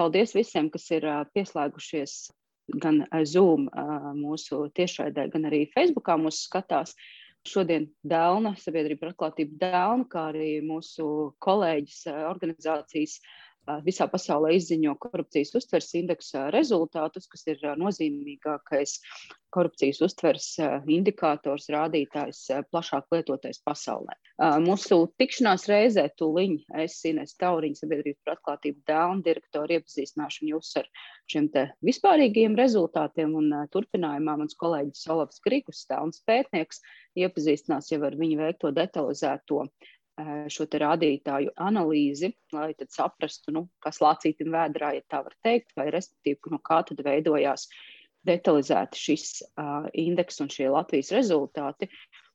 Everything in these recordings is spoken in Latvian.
paldies visiem, kas ir pieslēgušies gan Zoom mūsu tiešraidē, gan arī Facebookā mūsu skatās. Šodien Dēlna, sabiedrība par atklātību Dēlna, kā arī mūsu kolēģis organizācijas visā pasaulē izziņo korupcijas uztveres indeksa rezultātus, kas ir nozīmīgākais korupcijas uztveres indikators, rādītājs plašāk lietotais pasaulē. Mūsu tikšanās reizē tūliņ es, Ines Tauriņa, sabiedrības par atklātību dēlnu direktoru iepazīstināšu jūs ar šiem te vispārīgiem rezultātiem un turpinājumā mans kolēģis Olavs Grigus, dēlns pētnieks, iepazīstinās jau ar viņu veikto detalizēto šo rādītāju analīzi, lai saprastu, nu, kas lācītam vēdrā, ja tā var teikt, vai respektīvi, no kā tad veidojās detalizēti šis uh, indeks un šie Latvijas rezultāti.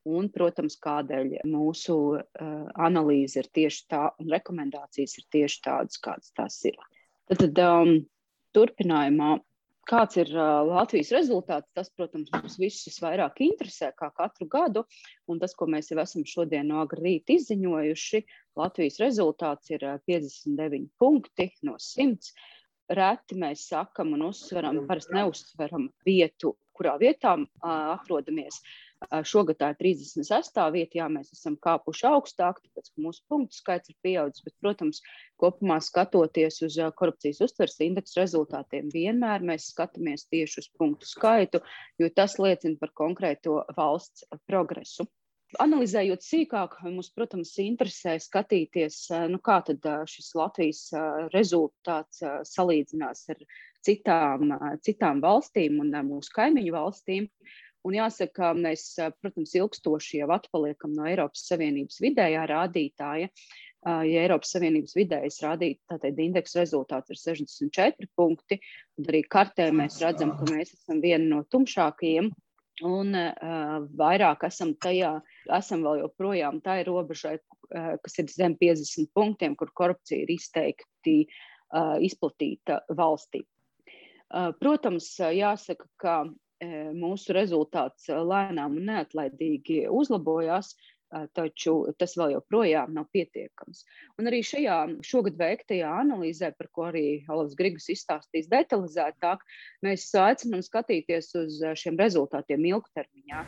Un, protams, kādēļ mūsu uh, analīze ir tieši tā, un rekomendācijas ir tieši tādas, kādas tās ir. Tad, tad um, turpinājumā Kāds ir uh, Latvijas rezultāts? Tas, protams, mums visus vairāk interesē kā katru gadu. Un tas, ko mēs jau esam šodien no agrā rīta izziņojuši, Latvijas rezultāts ir 59 punkti no 100. Reti mēs sakam un uzsveram, parasti neuzsveram vietu, kurā vietā uh, atrodamies. Šogad tā ir 36. vieta, jā, mēs esam kāpuši augstāk, tāpēc mūsu punktu skaits ir pieaudzis. Bet, protams, kopumā skatoties uz korupcijas uztveres indeksa rezultātiem, vienmēr mēs skatāmies tieši uz punktu skaitu, jo tas liecina par konkrēto valsts progresu. Analizējot sīkāk, mums, protams, interesē skatīties, nu, kā šis Latvijas rezultāts salīdzinās ar citām, citām valstīm un mūsu kaimiņu valstīm. Un jāsaka, mēs, protams, ilgstoši jau atpaliekam no Eiropas Savienības vidējā rādītāja. Ja Eiropas Savienības vidējais rādītājs, tad indeksa rezultāts ir 64 punkti, tad arī kartē mēs redzam, ka mēs esam viena no tumšākajiem. Un uh, vairāk esam tajā, esam vēl joprojām tā ir robežai, uh, kas ir zem 50 punktiem, kur korupcija ir izteikti uh, izplatīta valstī. Uh, protams, jāsaka, ka mūsu rezultāts lēnām un neatlaidīgi uzlabojās, taču tas vēl joprojām nav pietiekams. Un arī šajā šogad veiktajā analīzē, par ko arī Alavs Grigus izstāstīs detalizētāk, mēs aicinām skatīties uz šiem rezultātiem ilgtermiņā,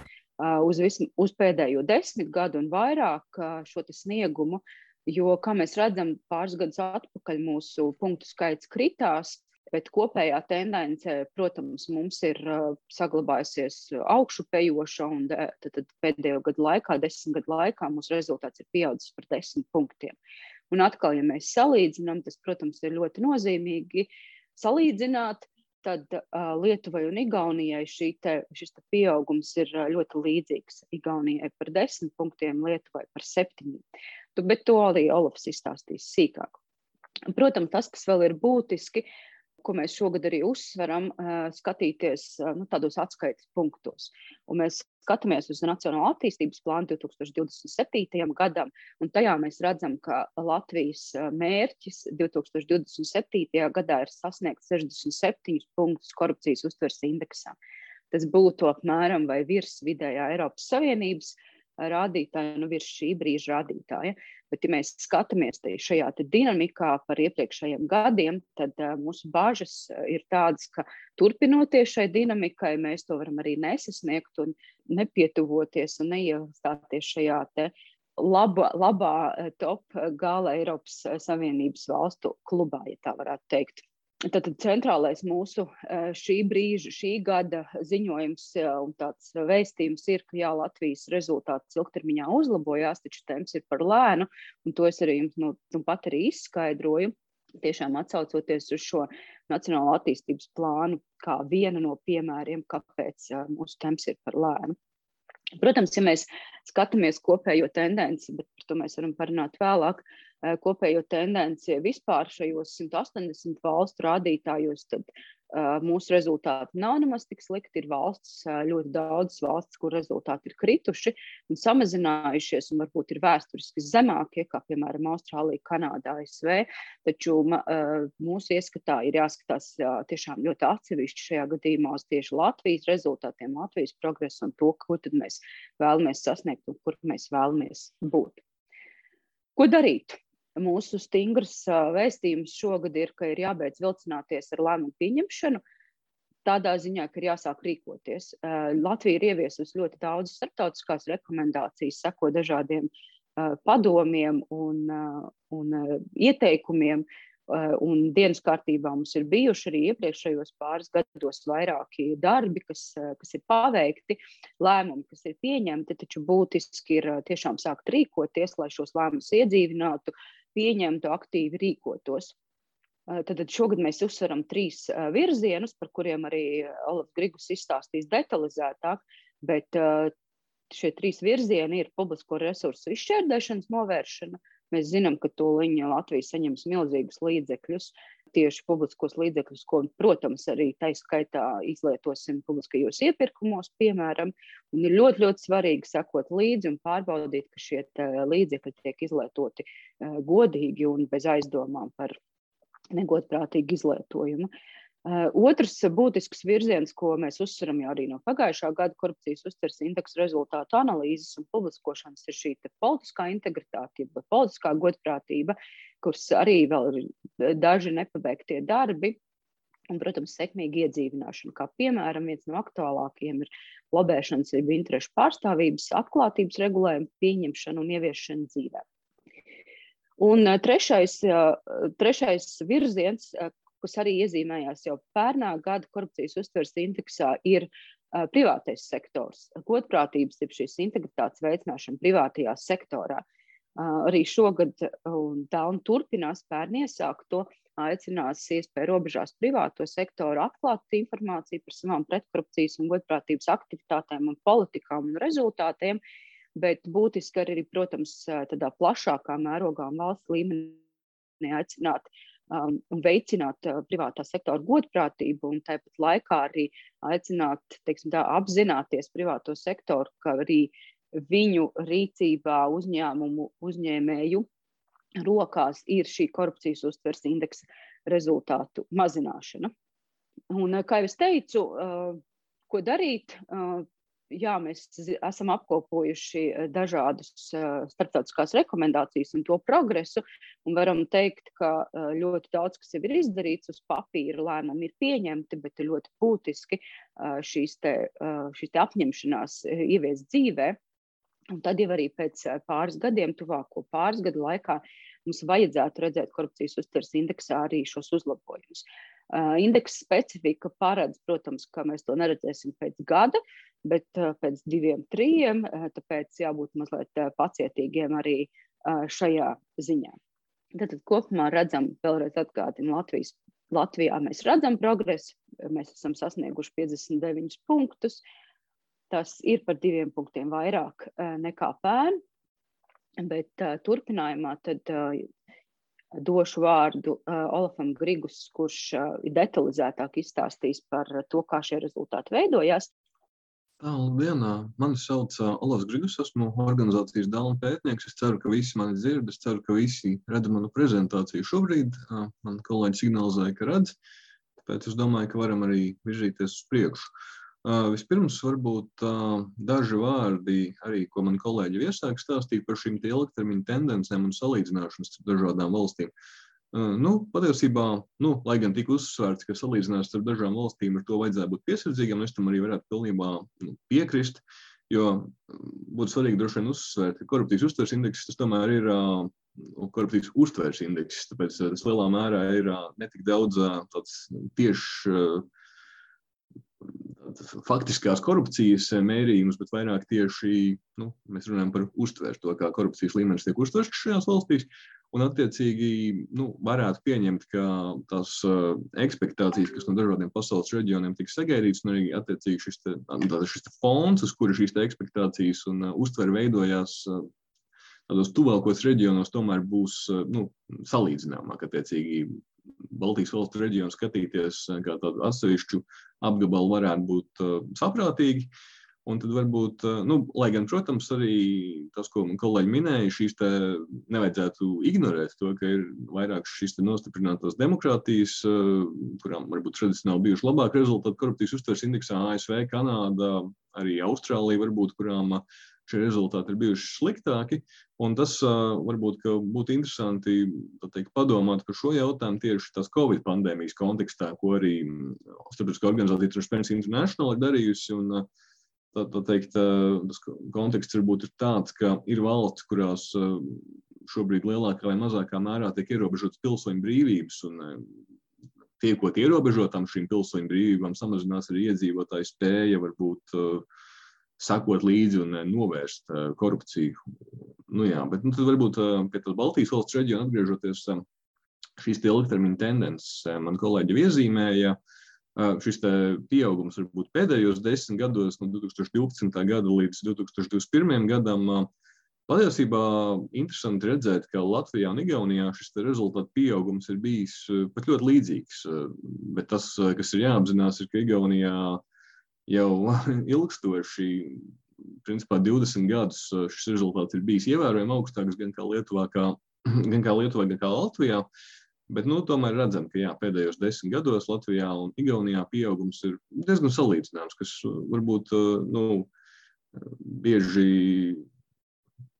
uz, vism, uz pēdējo desmit gadu un vairāk šo sniegumu, jo, kā mēs redzam, pāris gadus atpakaļ mūsu punktu skaits kritās, Bet kopējā tendence, protams, mums ir uh, saglabājusies augšupejoša, un tad, tad pēdējo gadu laikā, desmit gadu laikā, mūsu rezultāts ir pieaudzis par desmit punktiem. Un atkal, ja mēs salīdzinām, tas, protams, ir ļoti nozīmīgi salīdzināt, tad uh, Lietuvai un Igaunijai te, šis te pieaugums ir ļoti līdzīgs. Igaunijai par desmit punktiem, Lietuvai par septiņiem. Bet to arī Olafs izstāstīs sīkāk. Protams, tas, kas vēl ir būtiski, uh, ko mēs šogad arī uzsveram, skatīties nu, tādos atskaites punktos. Un mēs skatāmies uz Nacionālo attīstības plānu 2027. gadam, un tajā mēs redzam, ka Latvijas mērķis 2027. gadā ir sasniegt 67 punktus korupcijas uztveres indeksā. Tas būtu apmēram vai virs vidējā Eiropas Savienības rādītāja, nu virs šī brīža rādītāja. Bet, ja mēs skatāmies šajā dinamikā par iepriekšējiem gadiem, tad uh, mūsu bažas ir tādas, ka turpinoties šai dinamikai, mēs to varam arī nesasniegt un nepietuvoties un neiestāties šajā laba, labā top gala Eiropas Savienības valstu klubā, ja tā varētu teikt. Tātad centrālais mūsu šī brīža, šī gada ziņojums un tāds vēstījums ir, ka jā, Latvijas rezultāts ilgtermiņā uzlabojās, taču temps ir par lēnu, un to es arī jums nu, nu pat arī izskaidroju. Tiešām atsaucoties uz šo Nacionālo attīstības plānu, kā vienu no piemēriem, kāpēc mūsu temps ir par lēnu. Protams, ja mēs skatāmies kopējo tendenci, bet par to mēs varam parunāt vēlāk, uh, Eh, kopējo tendenci vispār šajos 180 valstu rādītājos, tad uh, mūsu rezultāti nav nemaz tik slikti. Ir valsts, uh, ļoti daudz valsts, kur rezultāti ir krituši un samazinājušies, un varbūt ir vēsturiski zemākie, kā piemēram Austrālija, Kanāda, ASV. Taču mūsu ieskatā ir jāskatās tiešām ļoti atsevišķi šajā gadījumā uz tieši Latvijas rezultātiem, Latvijas progresu un to, ko mēs vēlamies sasniegt un kur mēs vēlamies būt. Ko darīt? Mūsu stingrs vēstījums šogad ir, ka ir jābeidz vilcināties ar lēmumu pieņemšanu. Tādā ziņā, ka ir jāsāk rīkoties. Latvija ir ieviesusi ļoti daudz starptautiskās rekomendācijas, seko dažādiem padomiem un, un ieteikumiem, un dienas kārtībā mums ir bijuši arī iepriekšējos pāris gados vairāki darbi, kas, kas ir paveikti, lēmumi, kas ir pieņemti, taču būtiski ir tiešām sākt rīkoties, lai šos lēmumus iedzīvinātu, pieņemtu, aktīvi rīkotos. Tad šogad mēs uzsveram trīs virzienus, par kuriem arī Olafs Grigus izstāstīs detalizētāk, bet šie trīs virzieni ir publisko resursu izšķērdēšanas novēršana, Mēs zinām, ka to liņa Latvija saņems milzīgus līdzekļus, tieši publiskos līdzekļus, ko, protams, arī taiskaitā izlietosim publiskajos iepirkumos, piemēram. Un ir ļoti, ļoti svarīgi sekot līdzi un pārbaudīt, ka šie līdzekļi tiek izlietoti uh, godīgi un bez aizdomām par negodprātīgu izlietojumu. Uh, otrs būtisks virziens, ko mēs uzsveram jau arī no pagājušā gada korupcijas uztveres indeksa rezultātu analīzes un publiskošanas, ir šī politiskā integritāte, politiskā godprātība, kuras arī vēl ir daži nepabeigtie darbi. Un, protams, sekmīga iedzīvināšana, kā piemēram, viens no aktuālākajiem ir lobēšanas, jeb interešu pārstāvības, atklātības regulējuma pieņemšana un ieviešana dzīvē. Un uh, trešais, trešais virziens, kas arī iezīmējās jau pērnā gada korupcijas uztveres indeksā, ir uh, privātais sektors. Godprātības ir šīs integritātes veicināšana privātajā sektorā. Uh, arī šogad, un tā un turpinās pērn iesākt to, aicinās iespēju robežās privāto sektoru atklāt informāciju par savām pretkorupcijas un godprātības aktivitātēm un politikām un rezultātiem, bet būtiski arī, protams, tādā plašākā mērogā un valsts līmenī aicināt uh, um, un veicināt uh, privātā sektora godprātību, un tāpat laikā arī aicināt, teiksim, tā, apzināties privāto sektoru, ka arī viņu rīcībā uzņēmumu uzņēmēju rokās ir šī korupcijas uztvers indeksa rezultātu mazināšana. Un, uh, kā jau es teicu, uh, ko darīt, uh, jā, mēs esam apkopojuši eh, dažādas uh, starptautiskās rekomendācijas un to progresu, un varam teikt, ka uh, ļoti daudz kas jau ir izdarīts uz papīra, lēmumi ir pieņemti, bet ļoti būtiski šīs, te, šīs te apņemšanās ieviest dzīvē. Un tad jau arī pēc pāris gadiem, tuvāko pāris gadu laikā, mums vajadzētu redzēt korupcijas uztveres indeksā arī šos uzlabojumus. Uh, indeksa specifika paredz, protams, ka mēs to neredzēsim pēc gada, bet uh, pēc diviem, trim, uh, tāpēc jābūt mazliet pacietīgiem arī šajā ziņā. Tad kopumā redzam, vēlreiz atgādinu, Latvijas, Latvijā mēs redzam progresu, mēs esam sasnieguši 59 punktus. Tas ir par diviem punktiem vairāk nekā pērn, bet turpinājumā tad došu vārdu Olafam Grigus, kurš uh, detalizētāk izstāstīs par to, kā šie rezultāti veidojās. Labdien! Mani sauc Olafs Grigus, esmu organizācijas dāvana pētnieks. Es ceru, ka visi mani dzird, es ceru, ka visi redz manu prezentāciju šobrīd. Man kolēģi signalizēja, ka redz, tāpēc es domāju, ka varam arī virzīties uz priekšu. Vispirms, varbūt daži vārdi, arī, ko man kolēģi iesāk stāstīt par šīm ilgtermiņa tendencēm un salīdzināšanas starp dažādām valstīm. Nu, patiesībā, nu, lai gan tika uzsvērts, ka salīdzinājums starp dažām valstīm ar to vajadzētu būt piesardzīgam, es tam arī varētu pilnībā nu, piekrist, jo būtu svarīgi droši vien uzsvērt, ka korupcijas uztveres indeks tas tomēr ir uh, korupcijas uztveres indeks, tāpēc tas lielā mērā ir netik daudz tāds tieši faktiskās korupcijas mērījumus, bet vairāk tieši nu, mēs runājam par uztvērs to, kā korupcijas līmenis tiek uztverts šajās valstīs. Un, attiecīgi, nu, varētu pieņemt, ka tās uh, ekspektācijas, kas no dažādiem pasaules reģioniem tiks sagaidītas, un arī attiecīgi šis, te, šis te fons, uz kura šīs ekspektācijas un uh, uztvere veidojās, uh, tādos tuvākos reģionos, tomēr būs uh, nu, salīdzināmāk. Attiecīgi, Baltijas valstu reģionu skatīties eh, kā tādu atsevišķu apgabalu varētu būt uh, saprātīgi. Un tad varbūt, uh, nu, lai gan, protams, arī tas, ko kolēģi minēja, šīs te nevajadzētu ignorēt to, ka ir vairāk šīs te nostiprinātās demokrātijas, uh, kurām varbūt tradicionāli bijuši labāki rezultāti korupcijas uztveres indeksā ASV, Kanāda, arī Austrālija varbūt, kurām šie rezultāti ir bijuši sliktāki. Tas varbūt būtu interesanti teikt, padomāt par šo jautājumu tieši tās Covid pandēmijas kontekstā, ko arī Starptautiskā organizācija Transparency International ir darījusi. Un, tā, tā teikt, tas konteksts varbūt ir tāds, ka ir valsts, kurās šobrīd lielākā vai mazākā mērā tiek ierobežotas pilsoņu brīvības. Un, tiekot ierobežotām šīm pilsoņu brīvībām, samazinās arī iedzīvotāju spēja varbūt uh, sakot līdzi un novērst korupciju. Nu, jā, bet nu, tad varbūt pie tā Baltijas valsts reģiona atgriežoties, šīs ilgtermiņa tendences man kolēģi iezīmēja. Šis pieaugums varbūt pēdējos desmit gados, no 2012. gada līdz 2021. gadam, Patiesībā interesanti redzēt, ka Latvijā un Igaunijā šis rezultātu pieaugums ir bijis pat ļoti līdzīgs. Bet tas, kas ir jāapzinās, ir, ka Igaunijā jau ilgstoši, principā 20 gadus, uh, šis rezultāts ir bijis ievērojami augstāks gan kā Lietuvā, kā, gan kā Lietuvā, gan kā Latvijā. Bet nu, tomēr redzam, ka jā, pēdējos desmit gados Latvijā un Igaunijā pieaugums ir diezgan salīdzināms, kas varbūt uh, nu, bieži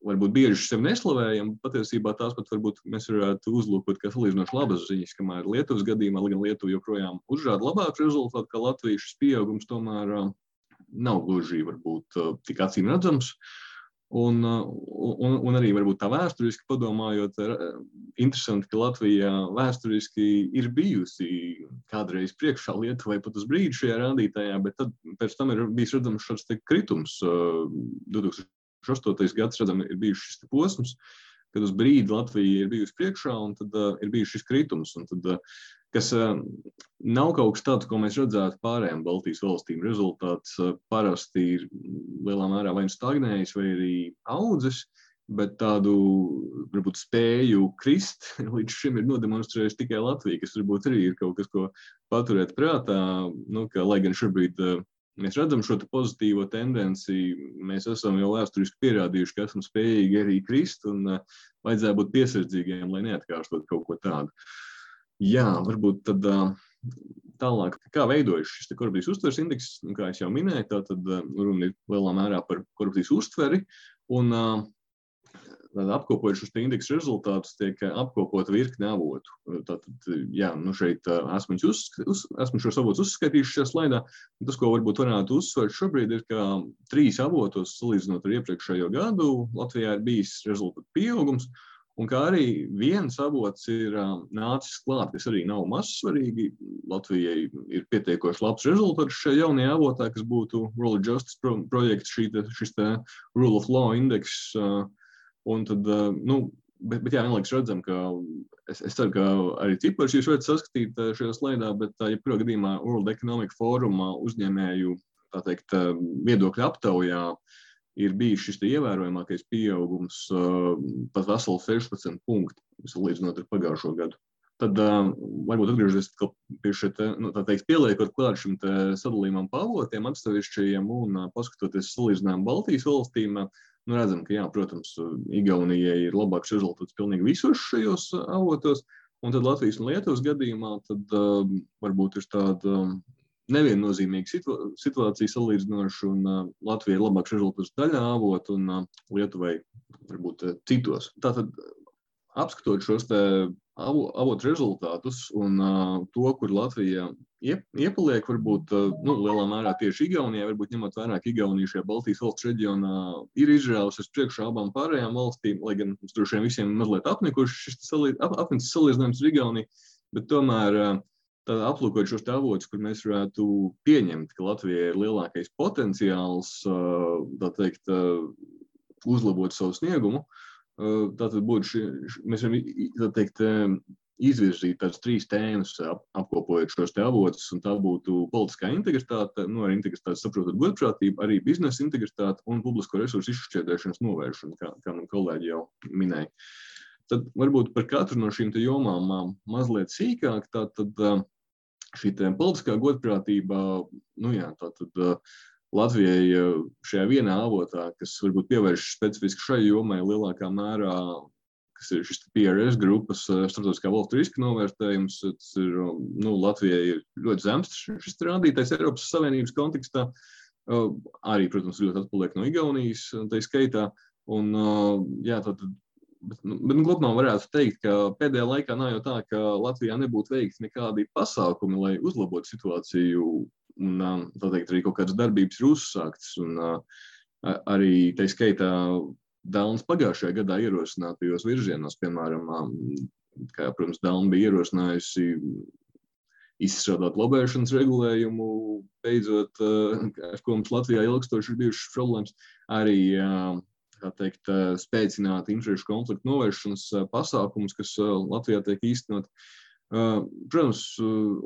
varbūt bieži sevi neslavējam. Patiesībā tās pat varbūt mēs varētu uzlūkot kā salīdzinoši labas ziņas, kamēr Lietuvas gadījumā, lai gan Lietuva joprojām uzrāda labāku rezultātu, ka Latvijas šis pieaugums tomēr nav gluži varbūt tik acīm redzams. Un, un, un arī varbūt tā vēsturiski padomājot, interesanti, ka Latvija vēsturiski ir bijusi kādreiz priekšā Lietuvai pat uz brīdi šajā rādītājā, bet tad pēc tam ir bijis redzams šāds kritums 2000. 2008. gads, redzam, ir bijis šis posms, kad uz brīdi Latvija ir bijusi priekšā, un tad uh, ir bijis šis kritums. Tad, uh, kas uh, nav kaut kas tāds, ko mēs redzētu pārējām Baltijas valstīm. Rezultāts uh, parasti ir lielā mērā vai nu stagnējis, vai arī audzis. Bet tādu varbūt, spēju krist līdz šim ir nodemonstrējusi tikai Latvija, kas varbūt arī ir kaut kas, ko paturēt prātā. Nu, ka, lai gan šobrīd uh, Mēs redzam šo pozitīvo tendenci. Mēs esam jau vēsturiski pierādījuši, ka esam spējīgi arī krist un uh, vajadzēja būt piesardzīgiem, lai neatkārtot kaut ko tādu. Jā, varbūt tad uh, tālāk, kā veidojas šis korupcijas uztveres indeks, kā jau minēju, tā tad uh, runa ir lielā mērā par korupcijas uztveri. Un, uh, apkopojot šos indeksu rezultātus, tiek apkopota virkne avotu. Tātad, jā, nu šeit esmu, uz, uz, esmu šos avotus uzskaitījis šajā slaidā. Tas, ko varbūt varētu uzsvērt šobrīd, ir, ka trīs avotos, salīdzinot ar iepriekšējo gadu, Latvijā ir bijis rezultātu pieaugums. Un kā arī viens avots ir nācis klāt, kas arī nav mazsvarīgi. Latvijai ir pietiekoši labs rezultāts šajā jaunajā avotā, kas būtu Rule of Justice pro projekts, šī, šis Rule of Law indeks. Un tad, eh, nu, bet, bet jā, vienlaikus redzam, ka es, es ceru, ka arī cipars jūs varat saskatīt eh, šajā slaidā, bet, ja kurā gadījumā World Economic Foruma uzņēmēju, tā teikt, eh, viedokļu aptaujā ir bijis šis ievērojamākais pieaugums, pat veseli 16 punkti, salīdzinot ar pagājušo gadu. Tad uh, varbūt atgriežoties pie šī nu, teikt, pieliekot klāt šim sadalījumam pa avotiem atsevišķajiem un paskatoties salīdzinājumu Baltijas valstīm, Nu, redzam, ka, jā, protams, Igaunijai ir labāks rezultāts pilnīgi visos šajos uh, avotos, un tad Latvijas un Lietuvas gadījumā tad, uh, varbūt ir tāda um, neviennozīmīga situ situācija salīdzinoši, un uh, Latvijai ir labāks rezultāts daļā avotu, un uh, Lietuvai varbūt uh, citos. Tātad, apskatot šos avotu rezultātus un to, kur Latvija iep, iepaliek, varbūt nu, lielā mērā tieši Igaunijā, varbūt ņemot vērā, ka Igaunija šajā Baltijas valsts reģionā ir izrāvusies priekšā abām pārējām valstīm, lai gan mums droši vien visiem mazliet apnikuši šis ap, apnicis salīdzinājums ar Igauniju, bet tomēr aplūkot šos avotus, kur mēs varētu pieņemt, ka Latvijai ir lielākais potenciāls, tā teikt, uzlabot savu sniegumu, uh, Tātad būtu šī, mēs varam teikt, izvirzīt tādas trīs tēmas, ap, apkopojot šos te avotus, un tā būtu politiskā integritāte, nu, ar integritāti saprotot godprātību, arī biznesa integritāte un publisko resursu izšķiedēšanas novēršana, kā, kā man kolēģi jau minēja. Tad varbūt par katru no šīm jomām mazliet sīkāk, tā tad šī politiskā godprātība, nu jā, tā tad Latvijai eh, šajā vienā avotā, kas varbūt pievēršas specifiski šai jomai lielākā mērā, kas ir šis PRS grupas eh, starptautiskā valstu riska novērtējums. Tas ir, nu, Latvijai ir ļoti zems šis rādītājs Eiropas Savienības kontekstā. Arī, protams, ļoti atpaliek no Igaunijas, tā skaitā. Un, jā, tad, bet, nu, bet nu, kopumā varētu teikt, ka pēdējā laikā nav jau tā, ka Latvijā nebūtu veikti nekādi pasākumi, lai uzlabotu situāciju. Un, teikt, arī kaut kādas darbības ir uzsāktas. Un, arī tā skaitā Dānas pagājušajā gadā ierosinātajos virzienos, piemēram, kā, protams, Dāna bija ierosinājusi izstrādāt lobēšanas regulējumu, beidzot, ar ko mums Latvijā ilgstoši ir bijušas problēmas, arī teikt, spēcināt interešu konfliktu novēršanas pasākumus, kas Latvijā tiek īstenot. Protams,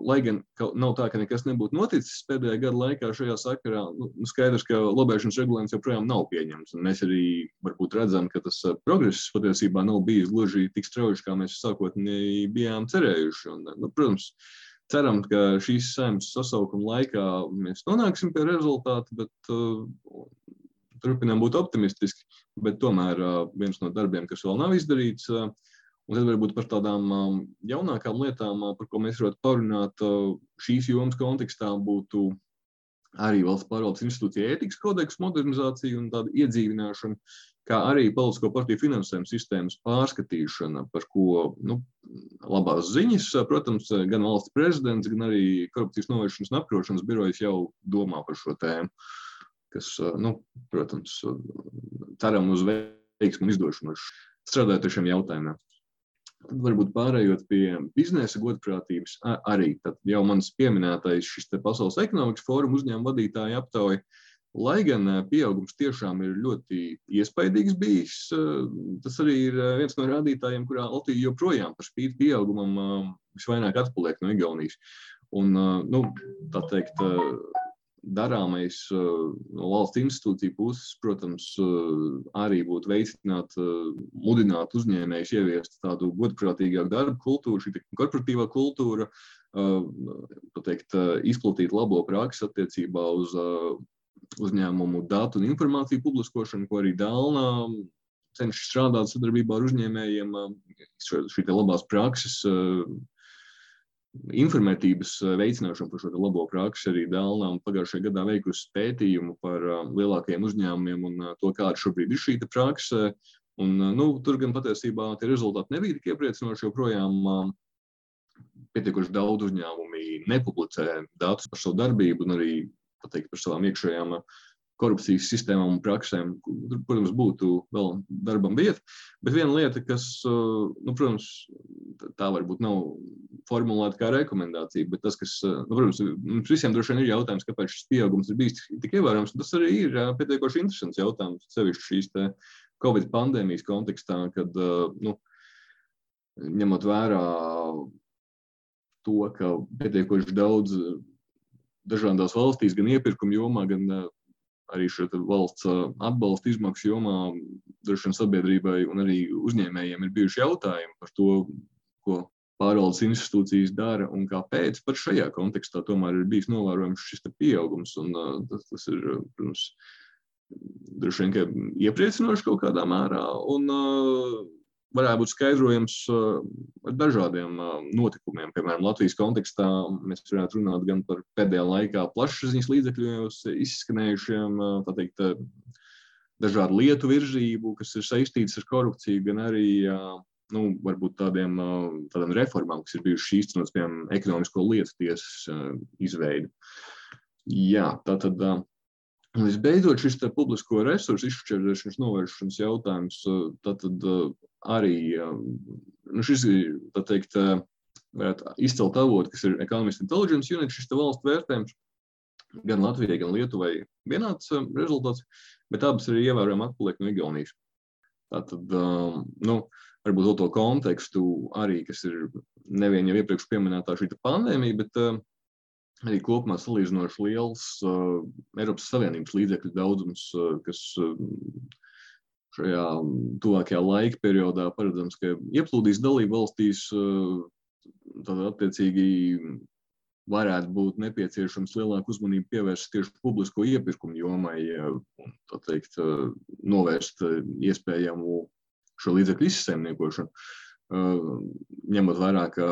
lai gan nav tā, ka nekas nebūtu noticis pēdējā gada laikā šajā sakarā, nu, skaidrs, ka lobēšanas regulējums joprojām nav pieņemts. Mēs arī varbūt redzam, ka tas progress patiesībā nav bijis gluži tik strauji, kā mēs sākotnēji bijām cerējuši. Un, nu, protams, ceram, ka šīs saimnes sasaukuma laikā mēs nonāksim pie rezultātu, bet uh, turpinām būt optimistiski. Bet tomēr uh, viens no darbiem, kas vēl nav izdarīts, uh, un tad varbūt par tādām um, jaunākām lietām, uh, par ko mēs varētu parunāt uh, šīs jomas kontekstā, būtu arī valsts pārvaldes institūcija ētikas kodeksa modernizācija un tāda iedzīvināšana, kā arī politisko partiju finansējuma sistēmas pārskatīšana, par ko nu, labās ziņas, protams, gan valsts prezidents, gan arī korupcijas novēršanas un apkarošanas birojas jau domā par šo tēmu, kas, nu, protams, ceram uz veiksmu un izdošanos strādājot ar šiem jautājumiem. Tad varbūt pārējot pie biznesa godprātības, arī jau manis pieminētais šis Pasaules ekonomikas fóruma uzņēmuma vadītāja aptauja, lai gan pieaugums tiešām ir ļoti iespaidīgs bijis, tas arī ir viens no rādītājiem, kurā Latvija joprojām par spīti pieaugumam visvairāk atpaliek no Igaunijas. Un, nu, tā teikt, darāmais no valsts institūciju puses, protams, arī būtu veicināt, mudināt uzņēmējus ieviest tādu godprātīgāku darbu kultūru, šī korporatīvā kultūra, pateikt, izplatīt labo praksi attiecībā uz uzņēmumu datu un informāciju publiskošanu, ko arī Dālnā cenšas strādāt sadarbībā ar uzņēmējiem, šī labās prakses informētības eh, veicināšanu par šo labo praksi arī Dēlnām pagājušajā gadā veikusi pētījumu par uh, lielākajiem uzņēmumiem un uh, to, kāda šobrīd ir šī prakse. Un, nu, tur gan patiesībā tie rezultāti nebija tik iepriecinoši, jo projām pietiekuši daudz uzņēmumi nepublicē datus par savu darbību un arī pateikt, par savām iekšējām korupcijas sistēmām un praksēm. Tur, protams, būtu vēl darbam vieta. Bet viena lieta, kas, nu, protams, tā varbūt nav formulēta kā rekomendācija, bet tas, kas, nu, protams, mums visiem droši vien ir jautājums, kāpēc šis pieaugums ir bijis tik ievērojams. Tas arī ir pietiekoši interesants jautājums, sevišķi šīs Covid pandēmijas kontekstā, kad, nu, ņemot vērā to, ka pietiekoši daudz dažādās valstīs, gan iepirkuma jomā, gan arī šo valsts atbalsta izmaksu jomā droši vien sabiedrībai un arī uzņēmējiem ir bijuši jautājumi par to, ko pārvaldes institūcijas dara un kāpēc. Pat šajā kontekstā tomēr ir bijis novērojams šis pieaugums. Un, tas, tas ir, protams, droši vien iepriecinoši kaut kādā mērā. Un, varētu būt skaidrojams uh, ar dažādiem uh, notikumiem. Piemēram, Latvijas kontekstā mēs varētu runāt gan par pēdējā laikā plašsaziņas līdzekļos izskanējušiem uh, teikt, dažādu lietu virzību, kas ir saistītas ar korupciju, gan arī nu, varbūt tādiem, tādām reformām, kas ir bijušas īstenotas, piemēram, ekonomisko lietu tiesas izveidi. Jā, tā tad. Un visbeidzot, šis publisko resursu izšķiršanas novēršanas jautājums, tad arī nu, šis ir teikt, izcelt avots, kas ir Economist Intelligence Unit, šis valsts vērtējums. Gan Latvijai, gan Lietuvai vienāds rezultāts, bet abas arī ievērojami atpaliek no Igaunijas. Tātad, nu, varbūt to kontekstu arī, kas ir nevien jau iepriekš pieminētā šī pandēmija, bet arī kopumā salīdzinoši liels uh, Eiropas Savienības līdzekļu daudzums, uh, kas uh, šajā tuvākajā laika periodā paredzams, ka ieplūdīs dalību valstīs, eh, tad attiecīgi varētu būt nepieciešams lielāku uzmanību pievērst tieši publisko iepirkumu jomai un, teikt, eh, novērst eh, iespējamu šo līdzekļu izsaimniekošanu. Ņemot vērā, ka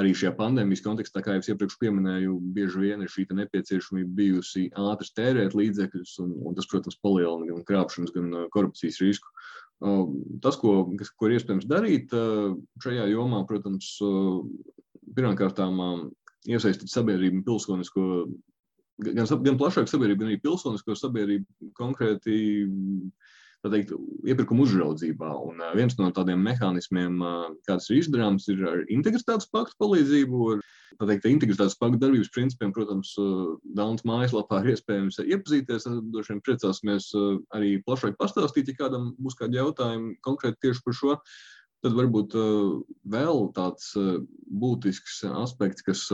arī šajā pandēmijas kontekstā, kā jau iepriekš minēju, bieži vien ir šī nepieciešamība bijusi ātri tērēt līdzekļus, un, un tas, protams, palielina gan krāpšanas, gan korupcijas risku. Tas, ko, kas, ko ir iespējams darīt šajā jomā, protams, pirmkārt, iesaistīt sabiedrību un pilsonisko, gan, gan plašāku sabiedrību, gan arī pilsonisko sabiedrību konkrēti teikt, iepirkuma uzraudzībā. Un viens no tādiem mehānismiem, kāds ir izdarāms, ir ar integritātes paktu palīdzību. Ar teikt, integritātes paktu darbības principiem, protams, Dānas mājaslapā ir iespējams iepazīties. Droši vien priecāsimies arī plašāk pastāstīt, ja kādam būs kādi jautājumi konkrēti tieši par šo. Tad varbūt vēl tāds būtisks aspekts, kas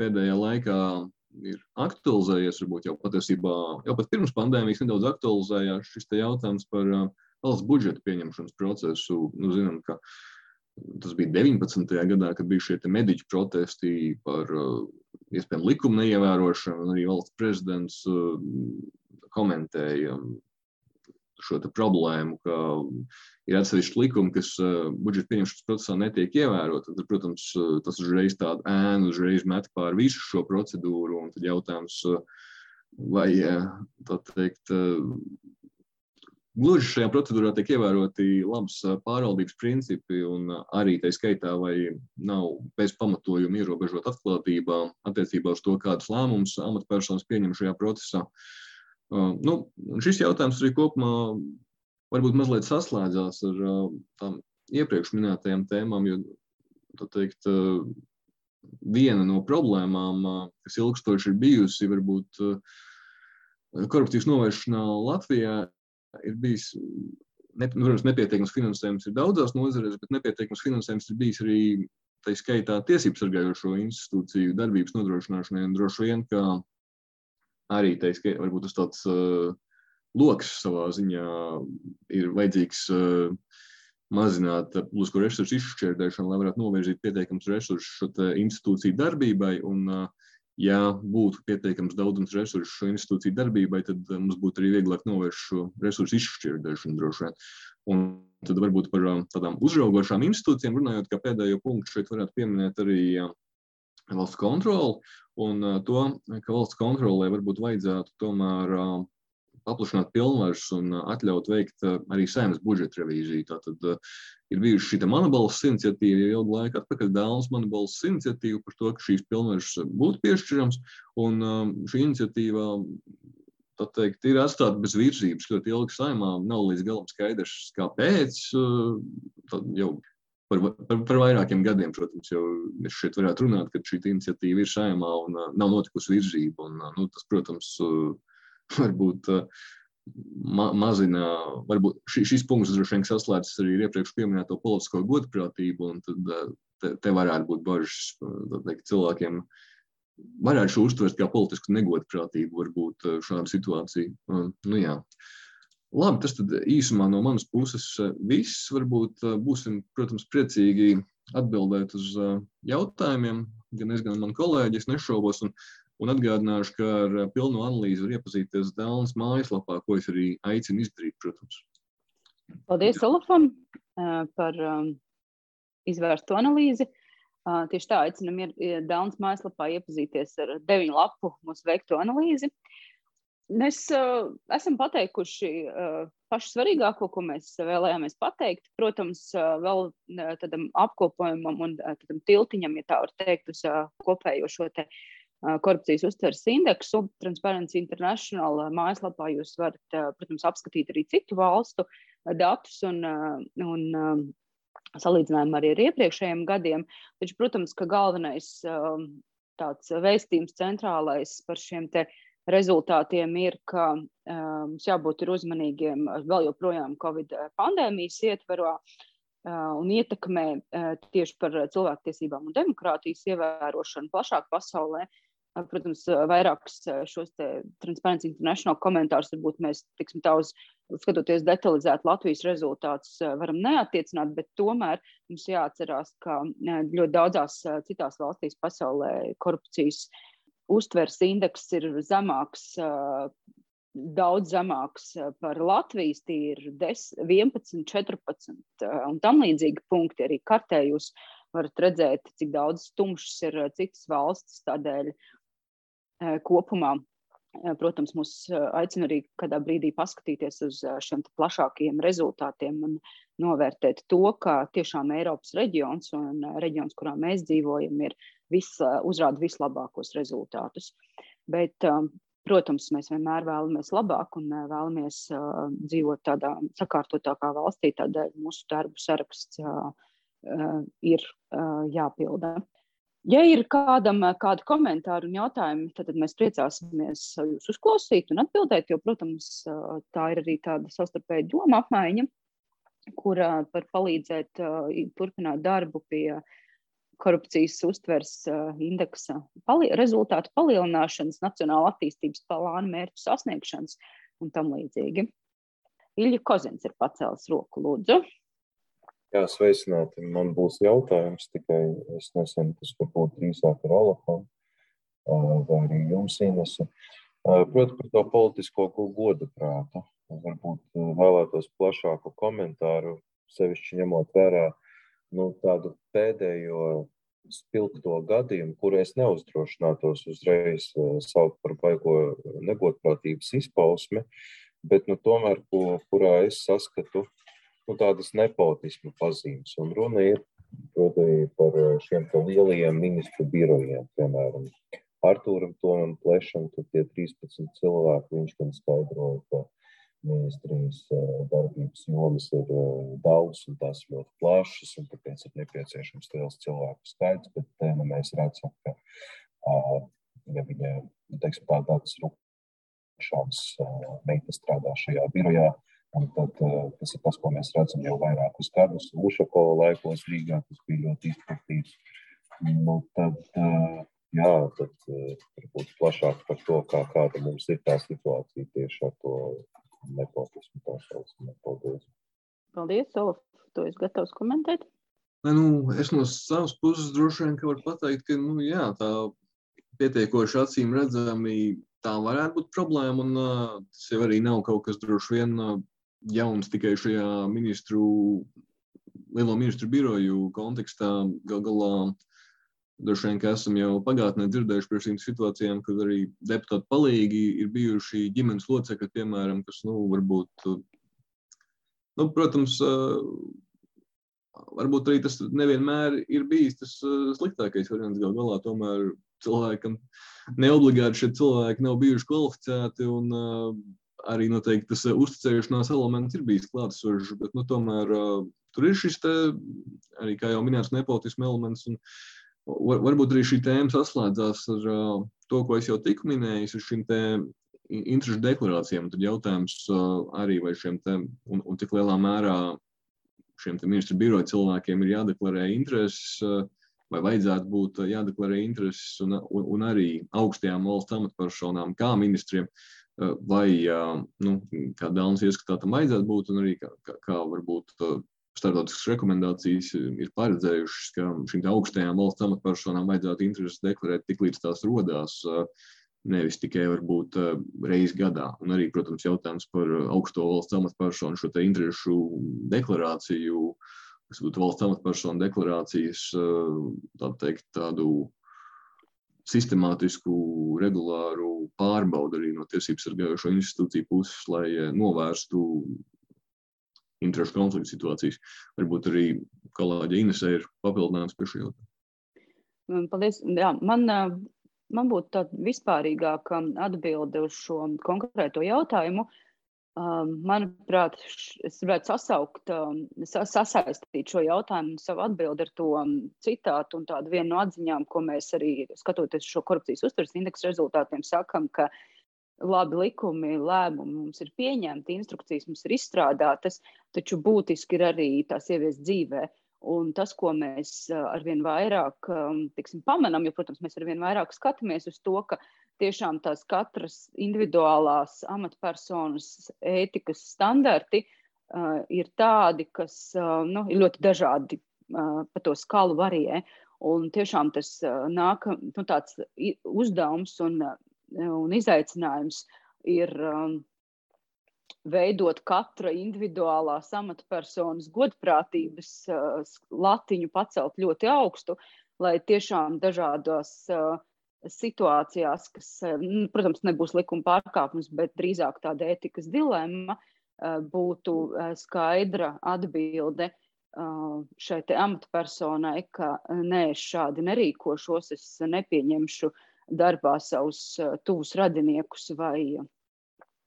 pēdējā laikā ir aktualizējies, varbūt jau patiesībā, jau pat pirms pandēmijas nedaudz aktualizējās šis jautājums par valsts budžeta pieņemšanas procesu. Nu, zinām, ka tas bija 19. gadā, kad bija šie mediķu protesti par iespējamu likumu neievērošanu, un arī valsts prezidents komentēja šo problēmu, ka ir atsevišķi likumi, kas uh, budžeta pieņemšanas procesā netiek ievēroti. Tad, protams, uh, tas uzreiz tādu ēnu uzreiz met pār visu šo procedūru. Tad jautājums, uh, vai tā teikt, gluži šajā procedūrā tiek ievēroti labas pārvaldības principi, un arī tā skaitā, vai nav bez pamatojuma ierobežot atklātībā attiecībā uz to, kādus lēmumus amatpersonas pieņem šajā procesā. Uh, nu, šis jautājums arī kopumā varbūt mazliet saslēdzās ar tām iepriekš minētajām tēmām, jo teikt, uh, viena no problēmām, kas ilgstoši ir bijusi, varbūt korupcijas novēršanā Latvijā, ir bijis ne, protams, nepietiekams finansējums ir daudzās nozarēs, bet nepietiekams finansējums ir bijis arī tā skaitā tiesību sargājošo institūciju darbības nodrošināšanai. Droši vien, ka arī teiks, ka varbūt tas tāds uh, lokus savā ziņā ir vajadzīgs uh, mazināt publisko resursu izšķērdēšanu, lai varētu novirzīt pietiekams resursus šo institūciju darbībai. Un, ja būtu pietiekams daudzums resursu šo institūciju darbībai, tad mums būtu arī vieglāk novērst šo resursu izšķērdēšanu droši vien. Un tad varbūt par tādām uzraugošām institūcijām runājot, kā pēdējo punktu šeit varētu pieminēt arī valsts kontroli un uh, to, ka valsts kontrolē varbūt vajadzētu tomēr uh, paplašināt pilnvaras un atļaut veikt arī saimnes budžeta revīziju. Tātad ir bijusi šī monobalss iniciatīva jau ilgu laiku atpakaļ, Dānas monobalss iniciatīva par to, ka šīs pilnvaras būtu piešķirams, un šī iniciatīva teikt, ir atstāta bez virzības ļoti ilgi saimā. Nav līdz galam skaidrs, kāpēc. Tad jau par, par, par vairākiem gadiem, protams, jau mēs šeit varētu runāt, ka šī iniciatīva ir saimā un uh, nav notikusi virzība. Un, uh, nu, tas, protams, uh, varbūt uh, ma mazina, varbūt ši, šis punkts droši vien saslēdzas arī ar iepriekš pieminēto politisko godprātību, un tad uh, te, te varētu būt bažas teikt, cilvēkiem. Varētu šo uztvert kā politisku negodprātību, varbūt šādu situāciju. Uh, nu, jā. uh, Labi, tas tad īsumā no manas puses eh, viss. Varbūt eh, būsim, protams, priecīgi atbildēt uz eh, jautājumiem. Gan es, gan mani kolēģi, es nešaubos. Un, un atgādināšu, ka ar pilnu analīzi var iepazīties Dēlnes mājaslapā, ko es arī aicinu izdarīt, protams. Paldies, Olafam, par izvērstu analīzi. Tieši tā aicinam Dēlnes mājaslapā iepazīties ar deviņu lapu mūsu veikto analīzi. Mēs uh, esam pateikuši uh, pašu svarīgāko, ko mēs vēlējāmies pateikt. Protams, uh, vēl uh, tādam apkopojumam un uh, tādam tiltiņam, ja tā var teikt, uz uh, kopējo šo te, uh, korupcijas uztveres indeksu. Transparency International uh, mājaslapā jūs varat, uh, protams, apskatīt arī citu valstu uh, datus un, uh, un uh, salīdzinājumu arī ar iepriekšējiem gadiem. Taču, protams, ka galvenais uh, tāds vēstījums centrālais par šiem te uh, rezultātiem ir, ka um, mums jābūt uzmanīgiem vēl joprojām Covid pandēmijas ietverā uh, un ietekmē tieši par cilvēktiesībām un demokrātijas ievērošanu plašāk pasaulē. Protams, vairākus šos Transparency International komentārus varbūt mēs, tiksim, tā uz skatoties detalizēt Latvijas rezultātus, varam neatiecināt, bet tomēr mums jāatcerās, ka ļoti daudzās citās valstīs pasaulē korupcijas uh, uztveres indeks ir zemāks, daudz zemāks par Latvijas, tie ir 10, 11, 14 un tam līdzīgi punkti arī kartē jūs varat redzēt, cik daudz tumšas ir citas valstis. Tādēļ kopumā Protams, mūs aicina arī kādā brīdī paskatīties uz šiem plašākiem rezultātiem un novērtēt to, ka tiešām Eiropas reģions un reģions, kurā mēs dzīvojam, ir vis, uzrāda vislabākos rezultātus. Bet, protams, mēs vienmēr vēlamies labāk un vēlamies dzīvot tādā sakārtotākā valstī, tādēļ mūsu darbu saraksts ir jāpilda. Ja ir kādam kādi komentāri un jautājumi, tad, mēs priecāsimies jūs uzklausīt un atbildēt, jo, protams, tā ir arī tāda savstarpēja doma apmaiņa, kur var palīdzēt turpināt darbu pie korupcijas uztvers indeksa pali rezultātu palielināšanas, nacionāla attīstības plāna mērķu sasniegšanas un tam līdzīgi. Ilja Kozins ir pacēlis roku, lūdzu. Jā, sveicināti. Man būs jautājums, tikai es nezinu, tas varbūt drīzāk ar Olafam vai arī jums, Inese. Proti par to politisko godu prātu. Varbūt vēlētos plašāku komentāru, sevišķi ņemot vērā nu, tādu pēdējo spilgto gadījumu, kuru es neuzdrošinātos uzreiz saukt par baigo negodprātības izpausmi, bet nu, tomēr, ko, kurā es saskatu nu, tādas nepotismu pazīmes. Un runa ir proti, par eh, šiem lielajiem ministru birojiem, piemēram, Arthūram Tomam Plešam, tur tie 13 cilvēki, viņš gan skaidroja, ka ministrijas eh, darbības jomas ir eh, daudz un tās ļoti plašas, un tāpēc ir nepieciešams liels cilvēku skaits, bet te nu, mēs redzam, ka, ja viņa, teiksim, tā, tāds rūpšanas meita strādā šajā birojā, Un tad, tas ir tas, ko mēs redzam jau vairākus gadus. Ušakova laikos Rīgā tas bija ļoti izplatīts. Nu, tad, jā, tad varbūt plašāk par to, kā, kāda mums ir tā situācija tieši ar to nepotismu. Tā saucamā. Paldies. Paldies, Olaf. To es gatavs komentēt. Ne, nu, es no savas puses droši vien varu pateikt, ka nu, jā, tā pietiekoši acīm redzami tā varētu būt problēma. Un, uh, tas jau arī nav kaut kas droši vien uh, jauns tikai šajā ministru, lielo ministru biroju kontekstā. Gal galā droši vien, ka esam jau pagātnē dzirdējuši par šīm situācijām, kad arī deputāti palīgi ir bijuši ģimenes locekļi, piemēram, kas, nu, varbūt, nu, protams, varbūt arī tas nevienmēr ir bijis tas sliktākais variants. Gal galā tomēr cilvēkam neobligāti šie cilvēki nav bijuši kvalificēti un arī noteikti tas uh, uzticēšanās elements ir bijis klātesošs, bet nu, tomēr uh, tur ir šis te, arī, kā jau minēts, nepotismu elements. Un, var, varbūt arī šī tēma saslēdzās ar to, ko es jau tikko minēju, ar šīm interešu deklarācijām. Tad jautājums arī, vai šiem te, un, un cik lielā mērā šiem ministru biroja cilvēkiem ir jādeklarē intereses. Vai vajadzētu būt jādeklarē intereses, un, un, un arī augstajām valsts amatpersonām, kā ministriem, vai, nu, kā Dānas ieskatā tam vajadzētu būt, un arī kā, kā, kā varbūt starptautiskas rekomendācijas ir paredzējušas, ka šīm augstajām valsts amatpersonām vajadzētu intereses deklarēt tik līdz tās rodās, nevis tikai varbūt reizi gadā. Un arī, protams, jautājums par augsto valsts amatpersonu šo te interesu deklarāciju, kas būtu valsts amatpersonu deklarācijas, tā teikt, tādu sistemātisku, regulāru pārbaudu arī no tiesību sargājošo institūciju puses, lai eh, novērstu interešu konfliktu situācijas. Varbūt arī kolēģi Inesē ir papildinājums pie šī jautājuma. Mm, paldies. Jā, man, eh, man būtu tāda vispārīgāka atbilde uz šo konkrēto jautājumu. Uh, Um, manuprāt, es gribētu sasaukt, um, sasaistīt šo jautājumu, savu atbildi ar to um, citātu un tādu vienu no atziņām, ko mēs arī skatoties šo korupcijas uztveres indeksu rezultātiem sakam, ka labi likumi, lēmumi mums ir pieņemti, instrukcijas mums ir izstrādātas, taču būtiski ir arī tās ievies dzīvē. Un tas, ko mēs arvien vairāk tiksim, pamanām, jo, protams, mēs arvien vairāk skatāmies uz to, ka tiešām tās katras individuālās amatpersonas ētikas standarti uh, ir tādi, kas uh, nu, ir ļoti dažādi uh, pa to skalu varijē. Un tiešām tas uh, nāk, nu, tāds uzdevums un, uh, un izaicinājums ir. Um, veidot katra individuālās amatpersonas godprātības latiņu pacelt ļoti augstu, lai tiešām dažādās situācijās, kas, protams, nebūs likuma pārkāpums, bet drīzāk tāda ētikas dilemma, būtu skaidra atbilde šai amatpersonai, ka nē, es šādi nerīkošos, es nepieņemšu darbā savus tuvus radiniekus vai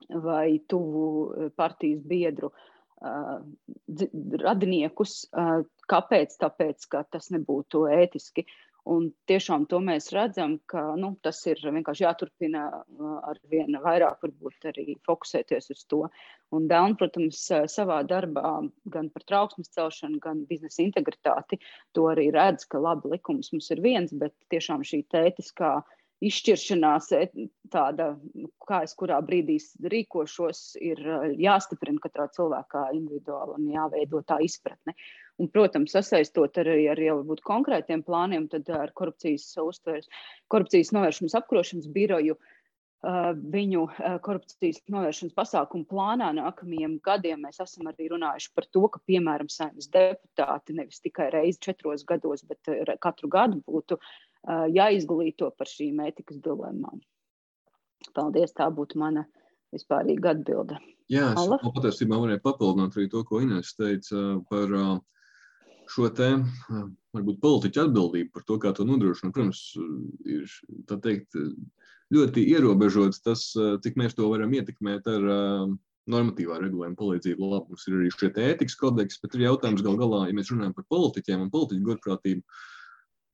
vai tuvu eh, partijas biedru uh, radiniekus. Kāpēc? Tāpēc, ka tas nebūtu ētiski. Un tiešām to mēs redzam, ka nu, tas ir vienkārši jāturpina ar vien vairāk, varbūt arī fokusēties uz to. Un Dāna, protams, savā darbā gan par trauksmes celšanu, gan biznesa integritāti to arī redz, ka labi likums mums ir viens, bet tiešām šī tētiskā uh, izšķiršanās, tāda, kā es kurā brīdī rīkošos, ir e, jāstiprina katrā cilvēkā individuāli un jāveido tā izpratne. Un, protams, sasaistot arī ar jau konkrētiem plāniem, tad ar korupcijas uztveres, korupcijas novēršanas apkarošanas biroju. Uh, viņu uh, korupcijas novēršanas pasākumu plānā nākamajiem gadiem mēs esam arī runājuši par to, ka, piemēram, saimnes deputāti nevis tikai reizi četros gados, bet katru gadu būtu uh, jāizglīto par šīm ētikas dilemmām. Paldies, tā būtu mana vispārīga atbilde. Jā, es patiesībā varēju papildināt arī to, ko Inês teica par šo te, varbūt, politiķu atbildību par to, kā to nodrošināt. Protams, ir teikt, ļoti ierobežots tas, cik mēs to varam ietekmēt ar normatīvā regulējuma palīdzību. Labi, mums ir arī šie ētikas kodeks, bet ir jautājums gal galā, ja mēs runājam par politiķiem un politiķu godprātību,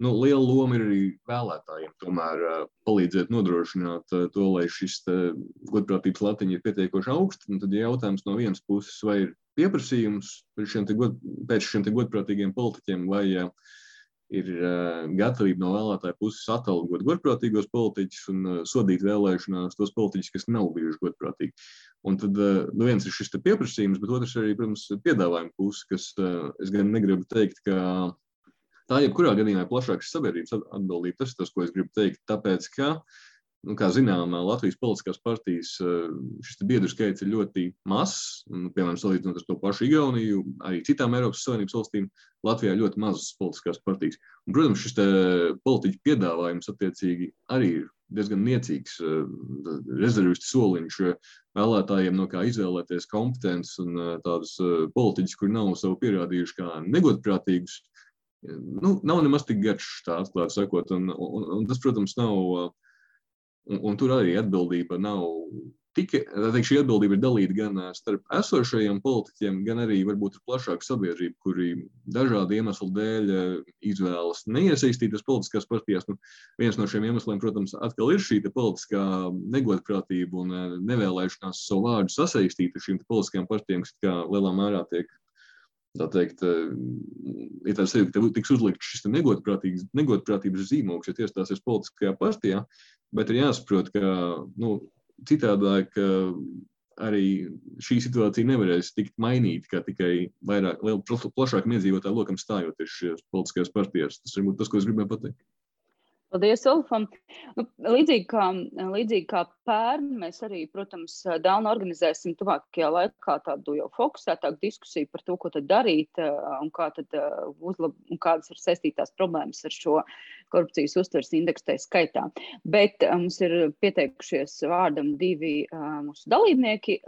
nu, liela loma ir arī vēlētājiem. Tomēr uh, palīdzēt nodrošināt uh, to, lai šis uh, godprātības latiņš ir pietiekoši augsts. Tad jautājums no vienas puses, vai ir pieprasījums šiem god, pēc šiem godprātīgiem politiķiem, vai uh, ir uh, gatavība no vēlētāja puses atalgot godprātīgos politiķus un uh, sodīt vēlēšanās tos politiķus, kas nav bijuši godprātīgi. Un tad uh, nu viens ir šis pieprasījums, bet otrs arī, protams, piedāvājuma puse, kas uh, es gan negribu teikt, ka Tā jebkurā gadījumā ir plašākas sabiedrības atbildība. Tas ir tas, ko es gribu teikt. Tāpēc, ka, nu, kā zinām, Latvijas politiskās partijas eh, šis biedru skaits ir ļoti mazs. Piemēram, salīdzinot ar to pašu Igauniju, arī citām Eiropas Savienības valstīm, Latvijā ļoti mazas politiskās partijas. Un, protams, šis politiķu piedāvājums attiecīgi arī ir diezgan niecīgs eh, rezervistu soliņš vēlētājiem, no kā izvēlēties kompetences un eh, tādus politiķus, kuri nav sev pierādījuši kā negodprātīgus nu, nav nemaz tik garš, tā atklāti sakot. Un, un, un tas, protams, nav. Un, un tur arī atbildība nav tikai šī atbildība ir dalīta gan starp esošajiem politiķiem, gan arī varbūt ar plašāku sabiedrību, kuri dažādu iemeslu dēļ izvēlas neiesaistīties politiskās partijās. Nu, viens no šiem iemesliem, protams, atkal ir šī politiskā negodprātība un nevēlēšanās savu vārdu sasaistīt ar šīm politiskajām partijām, kas lielā mērā tiek tā teikt, ja tā sevi, ka tiks uzlikts šis negodprātības zīmogs, ja iestāsies politiskajā partijā, bet ir jāsaprot, ka nu, citādāk arī šī situācija nevarēs tikt mainīta, kā tikai vairāk, plašākam iedzīvotāju lokam stājoties šajās politiskajās partijās. Tas ir tas, ko es gribēju pateikt. Paldies, Ulfam. Nu, līdzīgi, kā, līdzīgi kā pērn, mēs arī, protams, Dāna organizēsim tuvākajā laikā tādu jau fokusētāku diskusiju par to, ko tad darīt un, kā tad uzlab, un kādas ir saistītās problēmas ar šo korupcijas uztveres indeksu tā skaitā. Bet mums ir pieteikušies vārdam divi mūsu dalībnieki.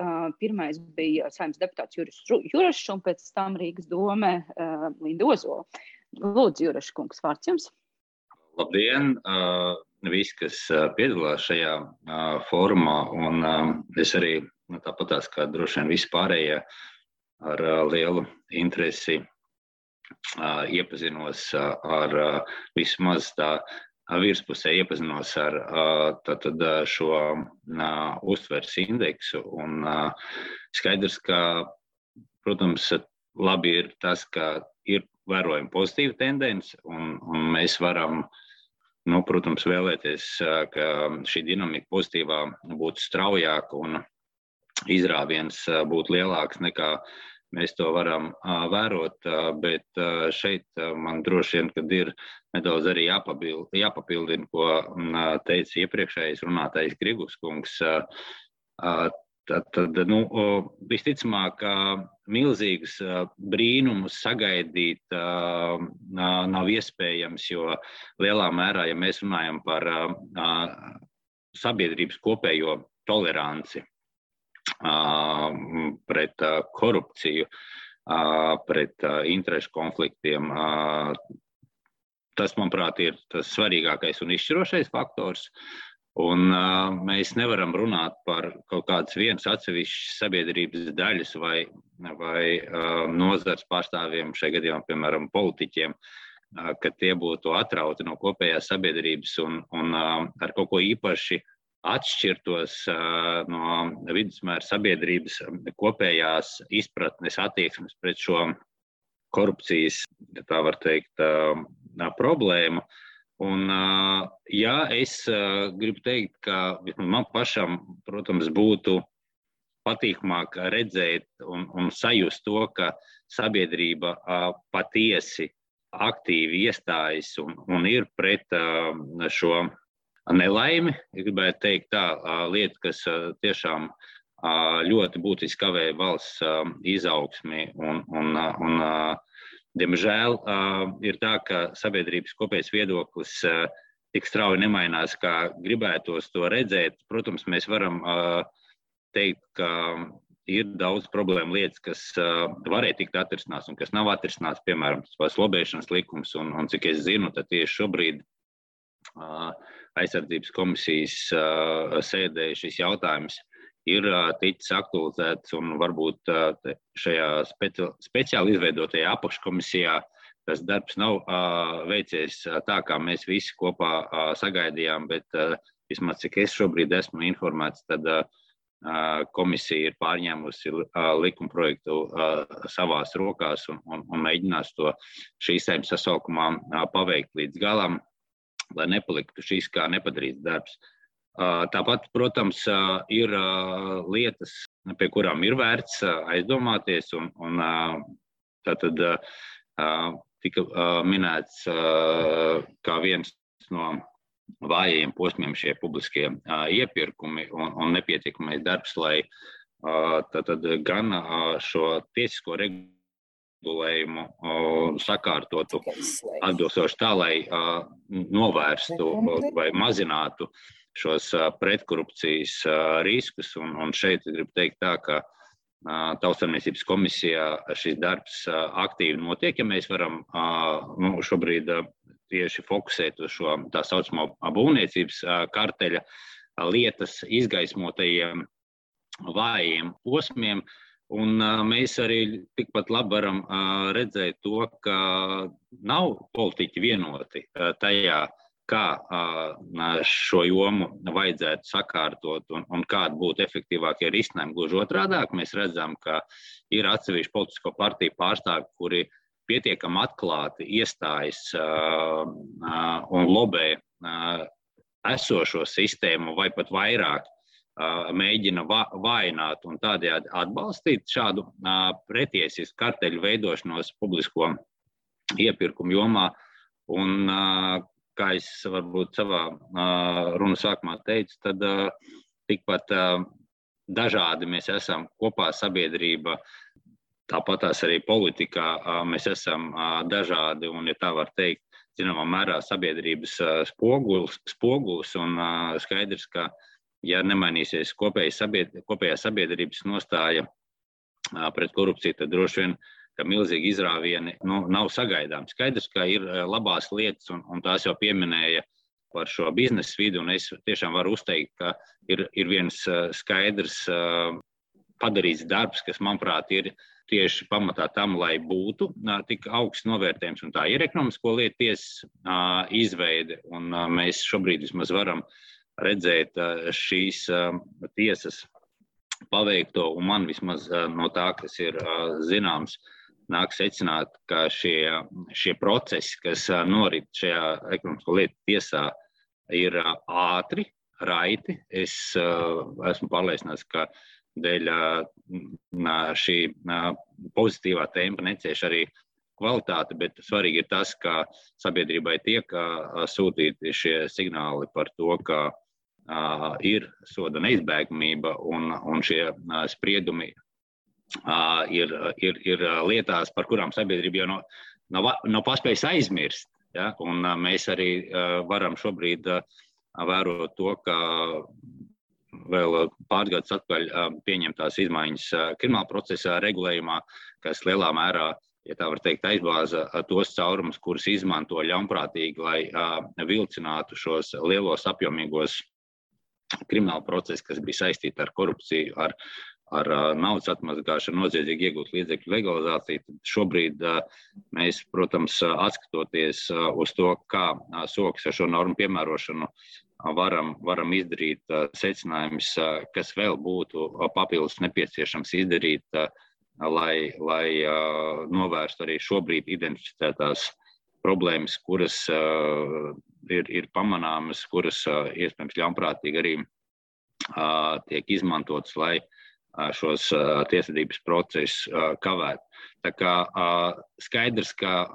Pirmais bija saimnes deputāts Juris Jurašs un pēc tam Rīgas dome Linda Ozola. Lūdzu, Jurašs kungs, vārds jums. Labdien! Visi, kas piedalās šajā formā, un es arī nu, tāpatās kā droši vien visi pārējie ar lielu interesi iepazinos ar vismaz tā virspusē iepazinos ar tātad, šo uztveres indeksu. Un, skaidrs, ka, protams, labi ir tas, ka ir vērojama pozitīva tendence, un, un mēs varam Nu, protams, vēlēties, ka šī dinamika pozitīvā būtu straujāka un izrāviens būtu lielāks nekā mēs to varam vērot. Bet šeit man droši vien ir nedaudz arī jāpapildina, ko teica iepriekšējais runātais Grigus kungs. Tad, tad nu, visticamāk, milzīgus brīnumus sagaidīt nav iespējams, jo lielā mērā, ja mēs runājam par sabiedrības kopējo toleranci pret korupciju, pret interešu konfliktiem, tas, manuprāt, ir tas svarīgākais un izšķirošais faktors. Un, uh, mēs nevaram runāt par kaut kādas vienas atsevišķas sabiedrības daļas vai, vai uh, nozars pārstāvjiem, šajā gadījumā, piemēram, politiķiem, uh, ka tie būtu atrauti no kopējās sabiedrības un, un uh, ar kaut ko īpaši atšķirtos uh, no vidusmēra sabiedrības kopējās izpratnes attieksmes pret šo korupcijas, ja tā var teikt, uh, problēmu. Uh, Un, jā, es gribu teikt, ka man pašam, protams, būtu patīkamāk redzēt un, un sajust to, ka sabiedrība patiesi aktīvi iestājas un, un ir pret šo nelaimi. Gribētu teikt, tā lieta, kas tiešām ļoti būtiski kavē valsts izaugsmi un, un, un Diemžēl ir tā, ka sabiedrības kopējais viedoklis tik strauji nemainās, kā gribētos to redzēt. Protams, mēs varam teikt, ka ir daudz problēmu lietas, kas varēja tikt atrisināts un kas nav atrisināts, piemēram, tas lobēšanas likums. Un, un cik es zinu, tad tieši šobrīd aizsardzības komisijas sēdē šis jautājums ir ticis aktualizēts un varbūt šajā speci speciāli izveidotajā apakškomisijā tas darbs nav veicies tā, kā mēs visi kopā sagaidījām, bet vismaz cik es šobrīd esmu informēts, tad komisija ir pārņēmusi likuma projektu savās rokās un, un, un mēģinās to šīs saimnes sasaukumā paveikt līdz galam, lai nepaliktu šīs kā nepadarīts darbs. Tāpat, protams, ir lietas, pie kurām ir vērts aizdomāties. Un, un, tātad tika minēts kā viens no vājajiem posmiem šie publiskie iepirkumi un, un nepietiekamais darbs, lai tātad gan šo tiesisko regulējumu sakārtotu atbilstoši tā, lai novērstu vai mazinātu uh, šos pretkorupcijas riskus. Un, un šeit gribu teikt tā, ka Tautsāmniecības komisijā šis darbs aktīvi notiek. Ja mēs varam nu, šobrīd tieši fokusēt uz šo tā saucamo būvniecības karteļa lietas izgaismotajiem vājiem posmiem, Un mēs arī tikpat labi varam redzēt to, ka nav politiķi vienoti tajā, kā šo jomu vajadzētu sakārtot un, un kādi būtu efektīvākie risinājumi. Gluži otrādi, mēs redzam, ka ir atsevišķi politisko partiju pārstāvji, kuri pietiekami atklāti iestājas un lobē esošo sistēmu vai pat vairāk. Mēģina va vainot un tādējādi atbalstīt šādu pretiesisku karteļu veidošanos publisko iepirkumu jomā. Un, uh, kā es varbūt savā runas sākumā teicu, tad tikpat dažādi mēs esam kopā sabiedrība. Tāpat arī politikā mēs esam dažādi un, ja tā var teikt, zināmā mērā sabiedrības spogulis, spogulis un skaidrs, ka, ja nemainīsies kopējā sabiedrības, nostāja pret korupciju, tad droši vien uh, ka milzīgi izrāvieni nu, nav sagaidāmi. Skaidrs, ka ir eh, labās lietas, un, un tās jau pieminēja par šo biznesa vidi. Es tiešām varu uzteikt, ka ir, ir viens eh, skaidrs eh, padarīts darbs, kas, manuprāt, ir tieši pamatā tam, lai būtu tik augsts novērtējums. Un tā ir ekonomisko lietu tiesas izveide, un mēs šobrīd vismaz varam redzēt šīs tiesas paveikto, un man vismaz no tā, kas ir zināms, nāk secināt, ka šie, šie procesi, kas norit šajā ekonomisko lietu tiesā, ir ātri, raiti. Es esmu pārliecināts, ka dēļ šī pozitīvā tempa necieš arī kvalitāte, bet svarīgi ir tas, ka sabiedrībai tiek sūtīti šie signāli par to, ka ir soda neizbēgamība un, un šie spriedumi ir, ir, ir lietās, par kurām sabiedrība jau nav, nav, nav paspējusi aizmirst. Ja? Un mēs arī varam šobrīd vērot to, ka vēl pāris gadus atpakaļ pieņemtās izmaiņas krimināla procesa regulējumā, kas lielā mērā, ja tā var teikt, aizbāza tos caurumus, kurus izmanto ļaunprātīgi, lai vilcinātu šos lielos apjomīgos krimināla procesu, kas bija saistīti ar korupciju, ar, ar naudas atmazgāšanu, noziedzīgi iegūt līdzekļu legalizāciju. Tad šobrīd mēs, protams, atskatoties uz to, kā soks ar šo normu piemērošanu varam, varam izdarīt secinājumus, kas vēl būtu papildus nepieciešams izdarīt, lai, lai novērstu arī šobrīd identificētās problēmas, kuras ir, ir pamanāmas, kuras iespējams ļaunprātīgi arī tiek izmantotas, lai šos tiesvedības procesus kavētu. Tā kā skaidrs, ka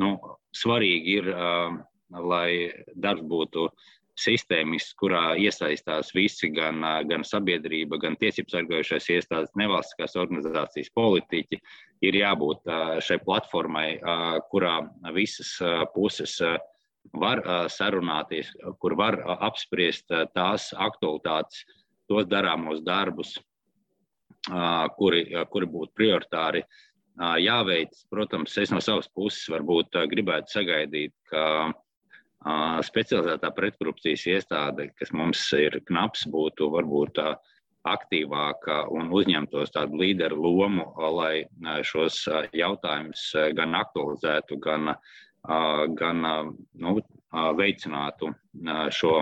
nu, svarīgi ir, lai darbs būtu sistēmisks, kurā iesaistās visi, gan, gan sabiedrība, gan tiesību sargājušās iestādes, nevalstiskās organizācijas, politiķi, ir jābūt šai platformai, kurā visas puses var sarunāties, kur var apspriest tās aktualitātes, tos darāmos darbus, kuri, kuri būtu prioritāri jāveic. Protams, es no savas puses varbūt gribētu sagaidīt, ka specializētā pretkorupcijas iestāde, kas mums ir knaps, būtu varbūt aktīvāka un uzņemtos tādu līderu lomu, lai šos jautājumus gan aktualizētu, gan, gan nu, veicinātu šo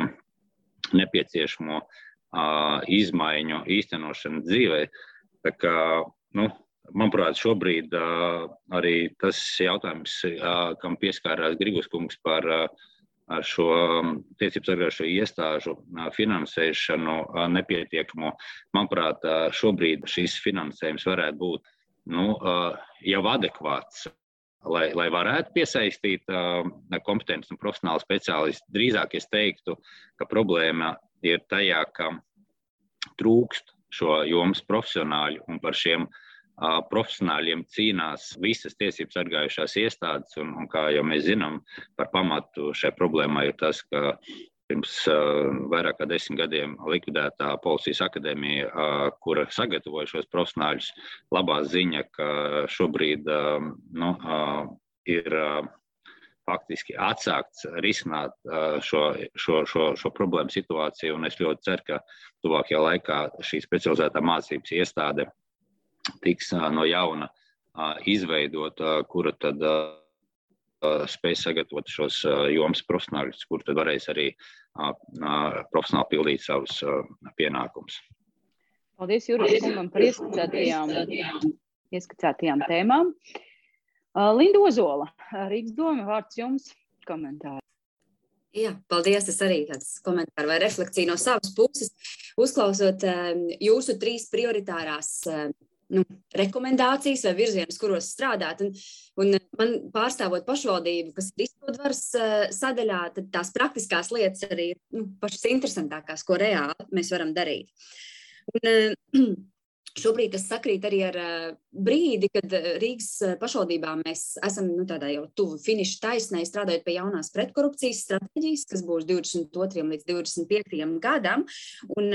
nepieciešamo izmaiņu īstenošanu dzīvē. Tā kā, nu, manuprāt, šobrīd arī tas jautājums, kam pieskārās Grigus kungs par ar šo tiesību sargājušo iestāžu finansēšanu nepietiekamo. Manuprāt, šobrīd šis finansējums varētu būt nu, jau adekvāts. Lai, lai varētu piesaistīt uh, kompetentus un profesionālu speciālistu, drīzāk es teiktu, ka problēma ir tajā, ka trūkst šo jomas profesionāļu un par šiem profesionāļiem cīnās visas tiesību sargājušās iestādes. Un, un kā jau mēs zinām, par pamatu šai problēmai ir tas, ka pirms vairāk kā desmit gadiem likvidētā Policijas akadēmija, kura sagatavoja šos profesionāļus, labā ziņa, ka šobrīd nu, ir faktiski atsākts risināt šo, šo, šo, šo problēmu situāciju. Es ļoti ceru, ka tuvākajā laikā šī specializētā mācības iestāde tiks no jauna izveidota, kura tad spēj sagatavot šos jomas profesionāļus, kur tad varēs arī profesionāli pildīt savus pienākumus. Paldies, Juris, kungam par ieskicētajām, ieskicētajām tēmām. Linda Ozola, Rīgas doma, vārds jums komentāri. Jā, paldies. Es arī tāds komentārs vai refleksija no savas puses. Uzklausot jūsu trīs prioritārās nu, rekomendācijas vai virzienus, kuros strādāt. Un, un man pārstāvot pašvaldību, kas ir izpildvaras uh, sadaļā, tad tās praktiskās lietas arī ir nu, pašas interesantākās, ko reāli mēs varam darīt. Un, uh, Šobrīd tas sakrīt arī ar brīdi, kad Rīgas pašvaldībā mēs esam nu, jau tuvu finiša taisnē, strādājot pie jaunās pretkorupcijas stratēģijas, kas būs 22. līdz 25. gadam. Un,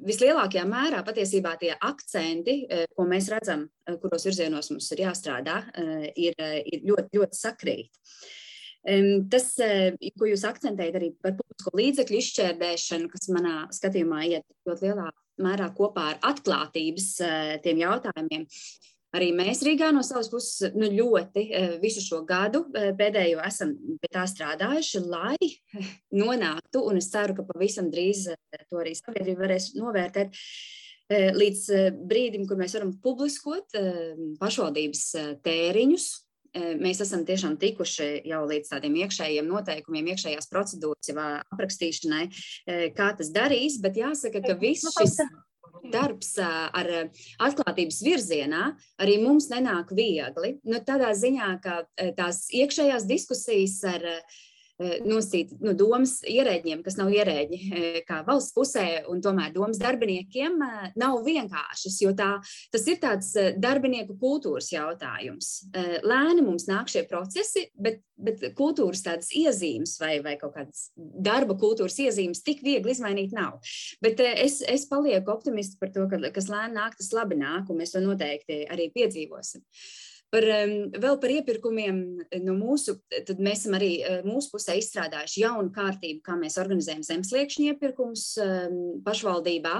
vislielākajā mērā patiesībā tie akcenti, ko mēs redzam, kuros virzienos mums ir jāstrādā, ir, ir ļoti, ļoti sakrīt. Tas, ko jūs akcentējat arī par publisko līdzekļu izšķērdēšanu, kas manā skatījumā iet ļoti lielā mērā kopā ar atklātības tiem jautājumiem, Arī mēs Rīgā no savas puses nu, ļoti eh, visu šo gadu eh, pēdējo esam pie tā strādājuši, lai nonāktu, un es ceru, ka pavisam drīz eh, to arī sabiedrība varēs novērtēt, līdz brīdim, kur mēs varam publiskot pašvaldības tēriņus. Mēs esam tiešām tikuši jau līdz tādiem iekšējiem noteikumiem, iekšējās procedūras aprakstīšanai, kā tas darīs, bet jāsaka, ka viss šis darbs ar atklātības virzienā arī mums nenāk viegli. Nu, tādā ziņā, ka tās iekšējās diskusijas ar nosīt nu, domas ierēģiem, kas nav ierēģi, kā valsts pusē, un tomēr domas darbiniekiem nav vienkāršas, jo tā, tas ir tāds darbinieku kultūras jautājums. Lēni mums nāk šie procesi, bet, bet kultūras tādas iezīmes vai, vai kaut kādas darba kultūras iezīmes tik viegli izmainīt nav. Bet es, es palieku optimists par to, ka kas lēni nāk, tas labi nāk, un mēs to noteikti arī piedzīvosim. Uh, Par, vēl par iepirkumiem no mūsu, tad mēs esam arī mūsu pusē izstrādājuši jaunu kārtību, kā mēs organizējam zemesliekšņu iepirkumus pašvaldībā.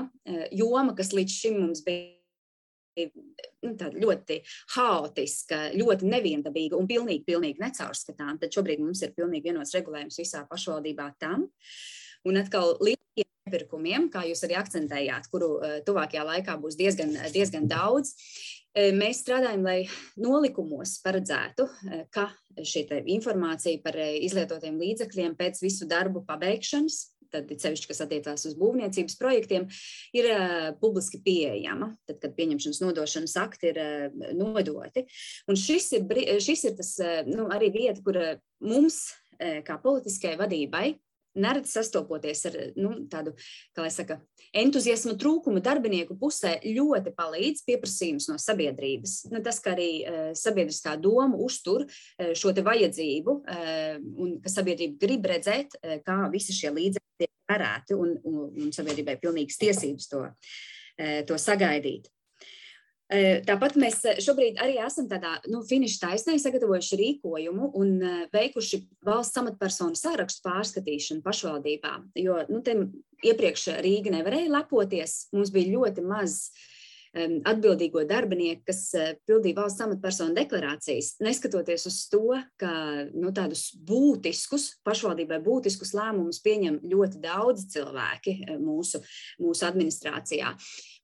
Joma, kas līdz šim mums bija nu, ļoti haotiska, ļoti neviendabīga un pilnīgi, pilnīgi necaurskatām. Tad šobrīd mums ir pilnīgi vienots regulējums visā pašvaldībā tam. Un atkal līdzīgi iepirkumiem, kā jūs arī akcentējāt, kuru tuvākajā laikā būs diezgan, diezgan daudz. Mēs strādājam, lai nolikumos paredzētu, ka šī informācija par izlietotiem līdzekļiem pēc visu darbu pabeigšanas, tad sevišķi, kas attiecās uz būvniecības projektiem, ir publiski pieejama, tad, kad pieņemšanas nodošanas akti ir nodoti. Un šis ir, šis ir tas, nu, arī vieta, kur mums, kā politiskai vadībai, neredz sastopoties ar nu, tādu, kā lai saka, entuziasmu trūkumu darbinieku pusē, ļoti palīdz pieprasījums no sabiedrības. Nu, tas, ka arī uh, sabiedriskā doma uztur uh, šo te vajadzību uh, un ka sabiedrība grib redzēt, uh, kā visi šie līdzekļi tiek tērēti un, un, un sabiedrībai pilnīgas tiesības to, uh, to sagaidīt. Tāpat mēs šobrīd arī esam tādā nu, finiša taisnē sagatavojuši rīkojumu un veikuši valsts amatpersonu sarakstu pārskatīšanu pašvaldībā. Jo nu, iepriekš Rīga nevarēja lepoties, mums bija ļoti maz atbildīgo darbinieku, kas pildīja valsts amatpersonu deklarācijas, neskatoties uz to, ka nu, tādus būtiskus, pašvaldībai būtiskus lēmumus pieņem ļoti daudzi cilvēki mūsu, mūsu administrācijā.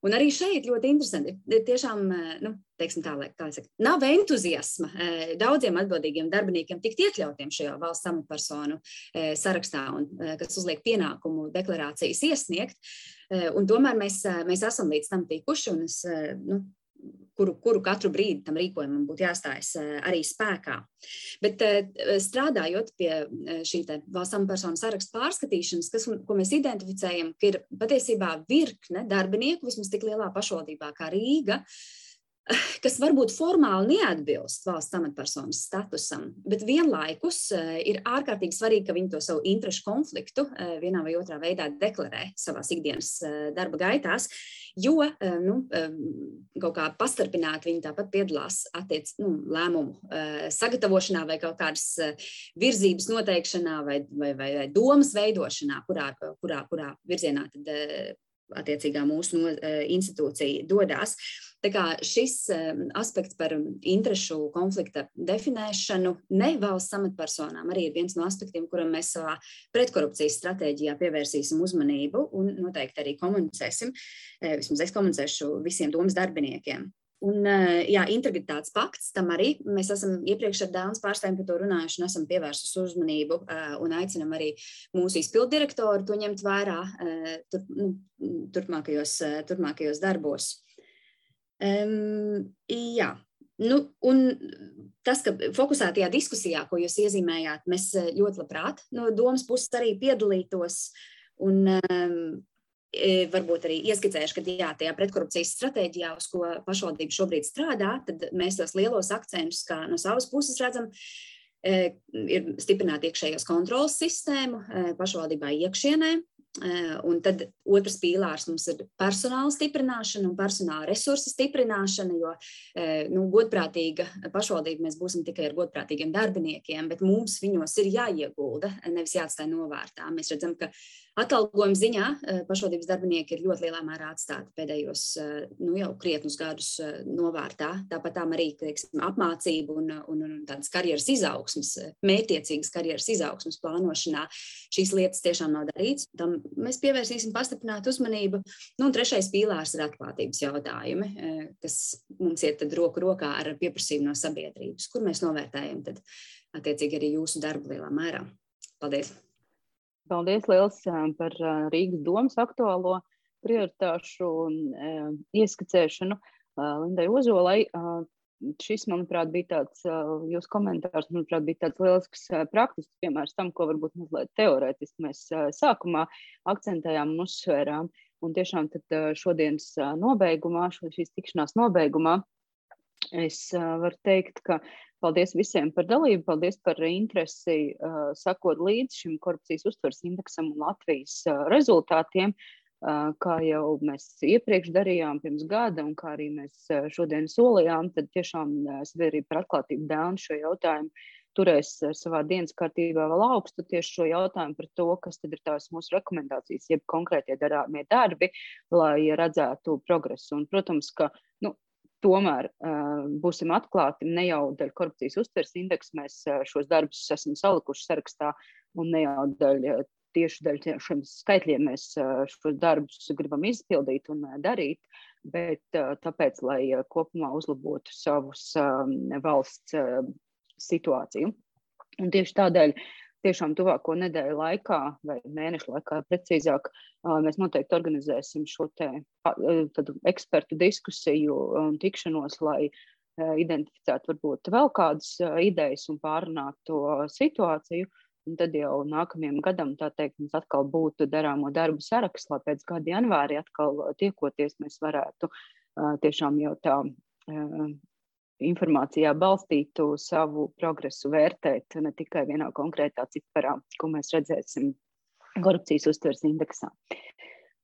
Un arī šeit ļoti interesanti. Tiešām, eh, nu, teiksim tā, lai, tā saka, nav entuziasma eh, daudziem atbildīgiem darbiniekiem tikt iekļautiem šajā valsts amatpersonu eh, sarakstā, un, kas uzliek pienākumu deklarācijas iesniegt. Un tomēr mēs, mēs esam līdz tam tikuši, un es nu, kuru, kuru katru brīdi tam rīkojumam būtu jāstājas eh, arī spēkā. Bet eh, strādājot pie eh, šī valsts amatpersonu sarakstu pārskatīšanas, kas, ko mēs identificējam, ka ir patiesībā virkne darbinieku, vismaz tik lielā pašvaldībā kā Rīga, kas varbūt formāli neatbilst valsts amatpersonas statusam, bet vienlaikus ir ārkārtīgi svarīgi, ka viņi to savu interešu konfliktu vienā vai otrā veidā deklarē savā ikdienas darba gaitās. Jo eh, nu, eh, kaut kā pastarpināti viņi tāpat piedalās attiec, nu, lēmumu eh, sagatavošanā vai kaut kādas virzības noteikšanā vai, vai, vai, vai domas veidošanā, kurā, kurā, kurā virzienā tad attiecīgā mūsu no, institūcija dodas. Tā kā šis aspekts par interešu konflikta definēšanu ne valsts amatpersonām arī ir viens no aspektiem, kuram mēs savā pretkorupcijas stratēģijā pievērsīsim uzmanību un noteikti arī komunicēsim. Vismaz es komunicēšu visiem domas darbiniekiem. Un, jā, integritātes pakts tam arī mēs esam iepriekš ar Dānas pārstāvjiem par to runājuši un esam pievērsuši uzmanību un aicinam arī mūsu izpildu direktoru to ņemt vērā nu, turpmākajos, turpmākajos darbos. Um, jā, Nu, un tas, ka fokusētajā diskusijā, ko jūs iezīmējāt, mēs ļoti labprāt no domas puses arī piedalītos. Un, um, varbūt arī ieskicējuši, ka jā, tajā pretkorupcijas stratēģijā, uz ko pašvaldība šobrīd strādā, tad mēs tos lielos akcentus, kā no savas puses redzam, ir stiprināt iekšējos kontrolas sistēmu pašvaldībā iekšienē, Un tad otrs pīlārs mums ir personāla stiprināšana un personāla resursu stiprināšana, jo nu, godprātīga pašvaldība mēs būsim tikai ar godprātīgiem darbiniekiem, bet mums viņos ir jāiegulda, nevis jāatstāj novārtā. Mēs redzam, ka Atalgojuma ziņā eh, pašvaldības darbinieki ir ļoti lielā mērā atstāti pēdējos eh, nu, jau krietnus gadus eh, novārtā. Tāpat arī teiksim, apmācību un, un, un tādas karjeras izaugsmas, mērķiecīgas karjeras izaugsmas plānošanā šīs lietas tiešām nav darīts. Tam mēs pievērsīsim pastiprinātu uzmanību. Nu, un trešais pīlārs ir atklātības jautājumi, kas mums iet roku rokā ar pieprasījumu no sabiedrības, kur mēs novērtējam tad, attiecīgi arī jūsu darbu lielā mērā. Paldies! Paldies liels par Rīgas domas aktuālo prioritāšu ieskicēšanu Lindai Ozolai. šis, manuprāt, bija tāds, jūsu komentārs, manuprāt, bija tāds lielisks praktisks piemērs tam, ko varbūt mazliet teorētiski mēs sākumā akcentējām un uzsvērām. Un tiešām tad šodienas nobeigumā, šīs tikšanās nobeigumā, es varu teikt, ka paldies visiem par dalību, paldies par interesi, sakot līdzi šim korupcijas uztveres indeksam un Latvijas rezultātiem. Kā jau mēs iepriekš darījām pirms gada, un kā arī mēs šodien solījām, tad tiešām sabiedrība par atklātību dēļ šo jautājumu turēs savā dienas kārtībā vēl augstu tieši šo jautājumu par to, kas tad ir tās mūsu rekomendācijas, jeb konkrētie darāmie darbi, lai redzētu progresu. Un, protams, ka nu, tomēr uh, būsim atklāti, ne jau dēļ korupcijas uztveres indeksa mēs uh, šos darbus esam salikuši sarakstā, un ne jau dēļ tieši dēļ šiem skaitļiem mēs šos darbus gribam izpildīt un darīt, bet tāpēc, lai kopumā uzlabotu savus valsts situāciju. Un tieši tādēļ tiešām tuvāko nedēļu laikā, vai mēnešu laikā, precīzāk, mēs noteikti organizēsim šo te, ekspertu diskusiju un tikšanos, lai identificētu varbūt vēl kādas idejas un pārunātu to situāciju. Un tad jau nākamajam gadam, tā teikt, mums atkal būtu darāmo darbu saraksts, lai pēc gada janvārī atkal tiekoties, mēs varētu tiešām jau tā informācijā balstītu savu progresu vērtēt ne tikai vienā konkrētā ciparā, ko mēs redzēsim korupcijas uztveres indeksā.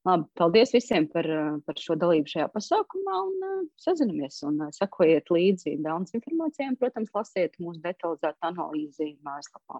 Labi, paldies visiem par, par šo dalību šajā pasākumā un sazinamies un sekojiet līdzi daudz informācijām. Protams, lasiet mūsu detalizētu analīzi mājaslapā.